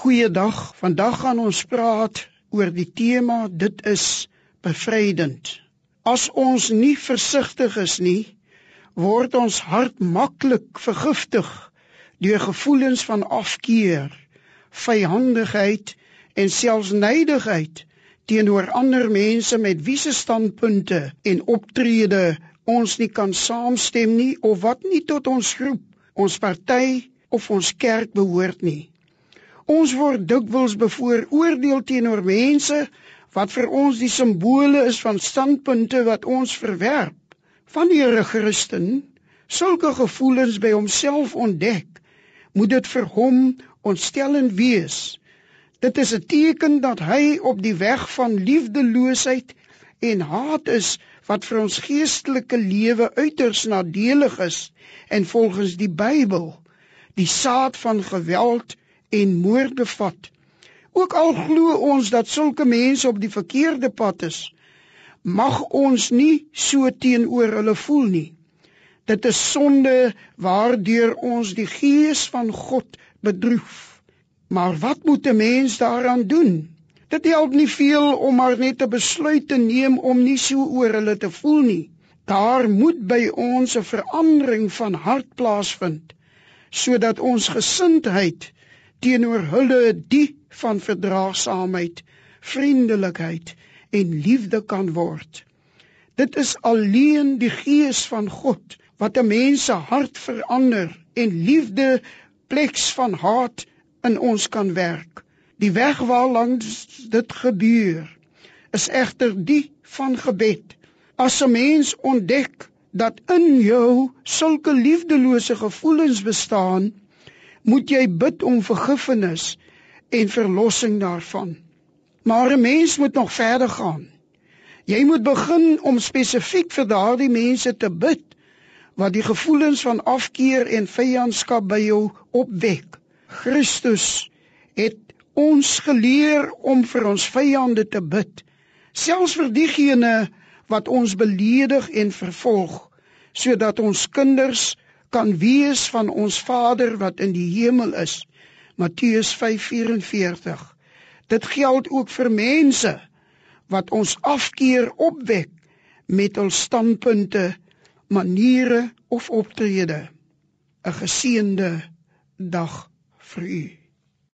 Goeiedag. Vandag gaan ons praat oor die tema dit is bevrydend. As ons nie versigtig is nie, word ons hart maklik vergiftig deur gevoelens van afkeer, vyhandigheid en selfs nydigheid teenoor ander mense met wie se standpunte en optrede ons nie kan saamstem nie of wat nie tot ons groep, ons party of ons kerk behoort nie. Ons word dikwels bevooroordeel teenoor mense wat vir ons die simbole is van standpunte wat ons verwerp. Wanneer 'n Christen sulke gevoelens by homself ontdek, moet dit vir hom ontstellend wees. Dit is 'n teken dat hy op die weg van liefdeloosheid en haat is wat vir ons geestelike lewe uiters nadelig is en volgens die Bybel die saad van geweld en moord bevat. Ook al glo ons dat sulke mense op die verkeerde pad is, mag ons nie so teenoor hulle voel nie. Dit is sonde waardeur ons die gees van God bedroef. Maar wat moet 'n mens daaraan doen? Dit help nie veel om maar net 'n besluit te neem om nie so oor hulle te voel nie. Daar moet by ons 'n verandering van hart plaasvind sodat ons gesindheid teenoor hulle die van verdraagsaamheid, vriendelikheid en liefde kan word. Dit is alleen die gees van God wat 'n mens se hart verander en liefde pleks van haat in ons kan werk. Die weg waarlangs dit gebeur is egter die van gebed. As 'n mens ontdek dat in jou sulke liefdelose gevoelens bestaan, moet jy bid om vergifnis en verlossing daarvan. Maar 'n mens moet nog verder gaan. Jy moet begin om spesifiek vir daardie mense te bid wat die gevoelens van afkeer en vyandskap by jou opwek. Christus het ons geleer om vir ons vyande te bid, selfs vir diegene wat ons beledig en vervolg, sodat ons kinders kan wees van ons Vader wat in die hemel is. Matteus 5:44. Dit geld ook vir mense wat ons afkeer opwek met hul standpunte, maniere of optrede. 'n Geseënde dag vir u.